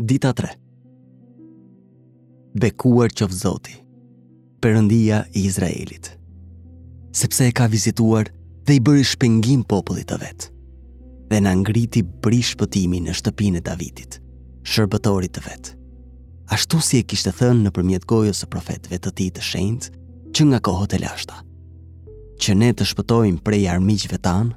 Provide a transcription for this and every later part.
Dita 3 Bekuar qoftë Zoti, Perëndia i Izraelit, sepse e ka vizituar dhe i bëri shpengim popullit të vet, dhe na ngriti bri shpëtimi në shtëpinë e Davidit, shërbëtorit të vet. Ashtu si e kishte thënë nëpërmjet gojës së profetëve të tij të shenjtë, që nga kohët e lashta, që ne të shpëtojmë prej armiqve tanë,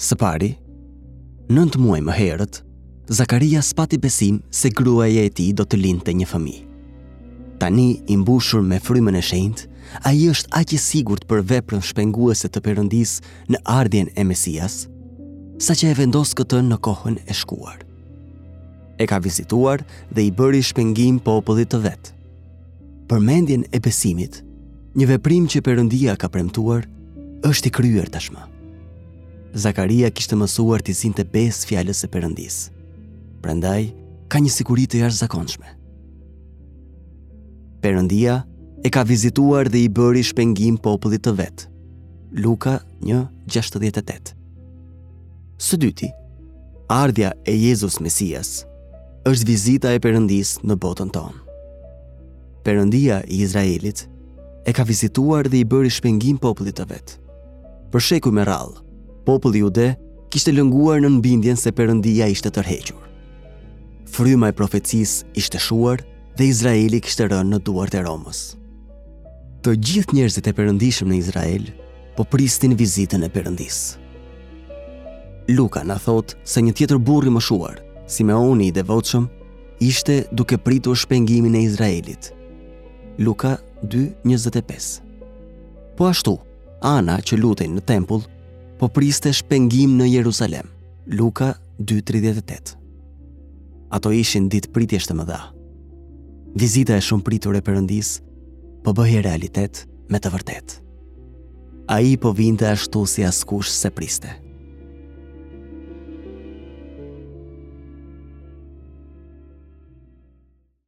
Së pari, nëntë muaj më herët, Zakaria s'pati besim se gruaja e tij do të lindte një fëmijë. Tani i mbushur me frymën e shenjtë, ai është aq i sigurt për veprën shpenguese të Perëndisë në ardhjen e Mesias, saqë e vendos këtë në kohën e shkuar. E ka vizituar dhe i bëri shpengim popullit të vet. Për mendjen e besimit, një veprim që Perëndia ka premtuar është i kryer tashmë. Zakaria kishte mësuar t'i zinte besë fjalës së Perëndisë. Prandaj ka një siguri të jashtëzakonshme. Perëndia e ka vizituar dhe i bëri shpengim popullit të vet. Luka 1:68. Së dyti, ardhja e Jezus Mesias është vizita e Perëndisë në botën tonë. Perëndia i Izraelit e ka vizituar dhe i bëri shpengim popullit të vet. Për shekuj me radhë, populli jude kishte lënguar nën bindjen se Perëndia ishte tërhequr. Fryma e profecisë ishte shuar dhe Izraeli kishte rënë në duart e Romës. Të gjithë njerëzit e perëndishëm në Izrael po prisnin vizitën e Perëndisë. Luka na thotë se një tjetër burrë i moshuar, Simeoni i devotshëm, ishte duke pritur shpengimin e Izraelit. Luka 2:25. Po ashtu, Ana që lutej në tempull, po priste shpengim në Jerusalem. Luka 2:38. Ato ishin ditë pritjesh të mëdha. Vizita e shumëpritur e Perëndisë po bëhej realitet me të vërtetë. Ai po vinte ashtu si askush s'e priste.